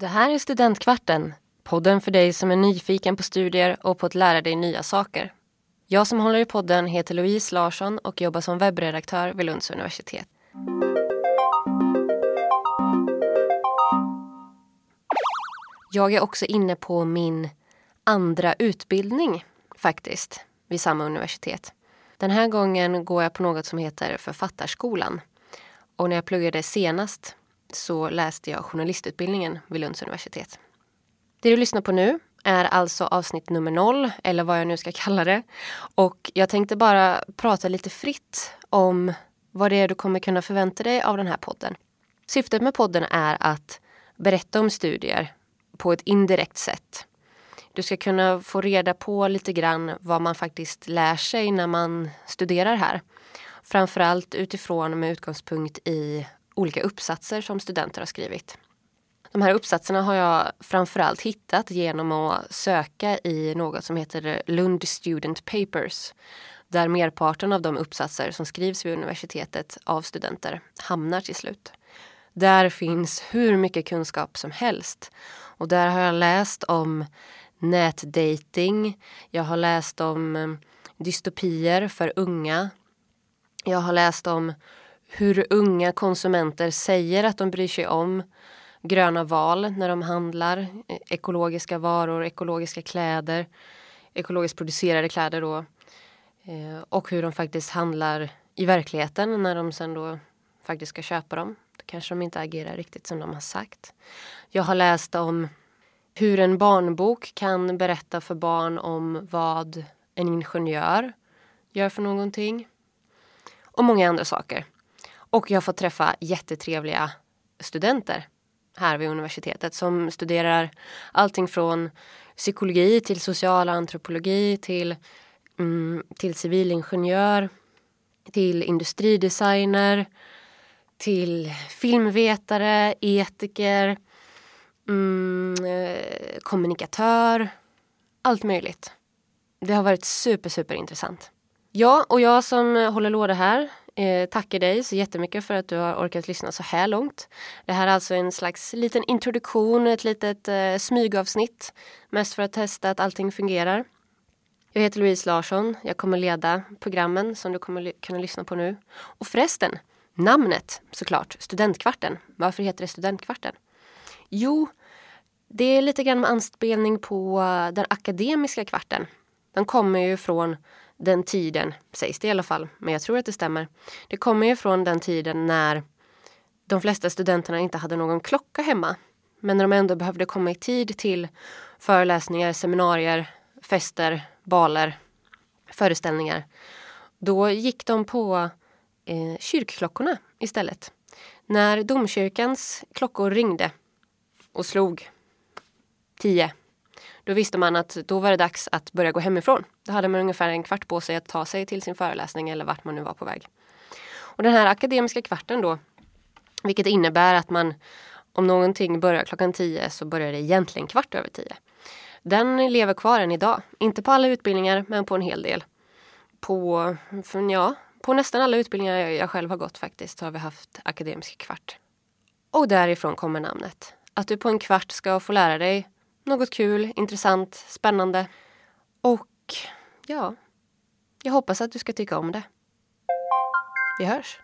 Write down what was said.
Det här är Studentkvarten, podden för dig som är nyfiken på studier och på att lära dig nya saker. Jag som håller i podden heter Louise Larsson och jobbar som webbredaktör vid Lunds universitet. Jag är också inne på min andra utbildning faktiskt vid samma universitet. Den här gången går jag på något som heter Författarskolan. Och när jag pluggade senast så läste jag journalistutbildningen vid Lunds universitet. Det du lyssnar på nu är alltså avsnitt nummer noll, eller vad jag nu ska kalla det. Och jag tänkte bara prata lite fritt om vad det är du kommer kunna förvänta dig av den här podden. Syftet med podden är att berätta om studier på ett indirekt sätt. Du ska kunna få reda på lite grann vad man faktiskt lär sig när man studerar här. Framförallt utifrån med utgångspunkt i olika uppsatser som studenter har skrivit. De här uppsatserna har jag framförallt hittat genom att söka i något som heter Lund Student Papers. Där merparten av de uppsatser som skrivs vid universitetet av studenter hamnar till slut. Där finns hur mycket kunskap som helst. Och där har jag läst om nätdating. Jag har läst om eh, dystopier för unga. Jag har läst om hur unga konsumenter säger att de bryr sig om gröna val när de handlar e, ekologiska varor, ekologiska kläder, ekologiskt producerade kläder då. Eh, och hur de faktiskt handlar i verkligheten när de sen då faktiskt ska köpa dem. Då kanske de inte agerar riktigt som de har sagt. Jag har läst om hur en barnbok kan berätta för barn om vad en ingenjör gör för någonting. Och många andra saker. Och jag har fått träffa jättetrevliga studenter här vid universitetet som studerar allting från psykologi till social antropologi till, mm, till civilingenjör till industridesigner till filmvetare, etiker, mm, eh, kommunikatör. Allt möjligt. Det har varit super, super intressant. Ja, och jag som håller låda här eh, tackar dig så jättemycket för att du har orkat lyssna så här långt. Det här är alltså en slags liten introduktion, ett litet eh, smygavsnitt. Mest för att testa att allting fungerar. Jag heter Louise Larsson. Jag kommer leda programmen som du kommer kunna lyssna på nu. Och förresten, namnet såklart, Studentkvarten. Varför heter det Studentkvarten? Jo, det är lite grann med anspelning på eh, den akademiska kvarten. Den kommer ju från den tiden, sägs det i alla fall, men jag tror att det stämmer. Det kommer ju från den tiden när de flesta studenterna inte hade någon klocka hemma. Men när de ändå behövde komma i tid till föreläsningar, seminarier, fester, baler, föreställningar. Då gick de på eh, kyrkklockorna istället. När domkyrkans klockor ringde och slog tio då visste man att då var det dags att börja gå hemifrån. Då hade man ungefär en kvart på sig att ta sig till sin föreläsning eller vart man nu var på väg. Och den här akademiska kvarten då, vilket innebär att man om någonting börjar klockan tio så börjar det egentligen kvart över tio. Den lever kvar än idag. Inte på alla utbildningar, men på en hel del. På, ja, på nästan alla utbildningar jag själv har gått faktiskt har vi haft akademisk kvart. Och därifrån kommer namnet. Att du på en kvart ska få lära dig något kul, intressant, spännande. Och ja, jag hoppas att du ska tycka om det. Vi hörs!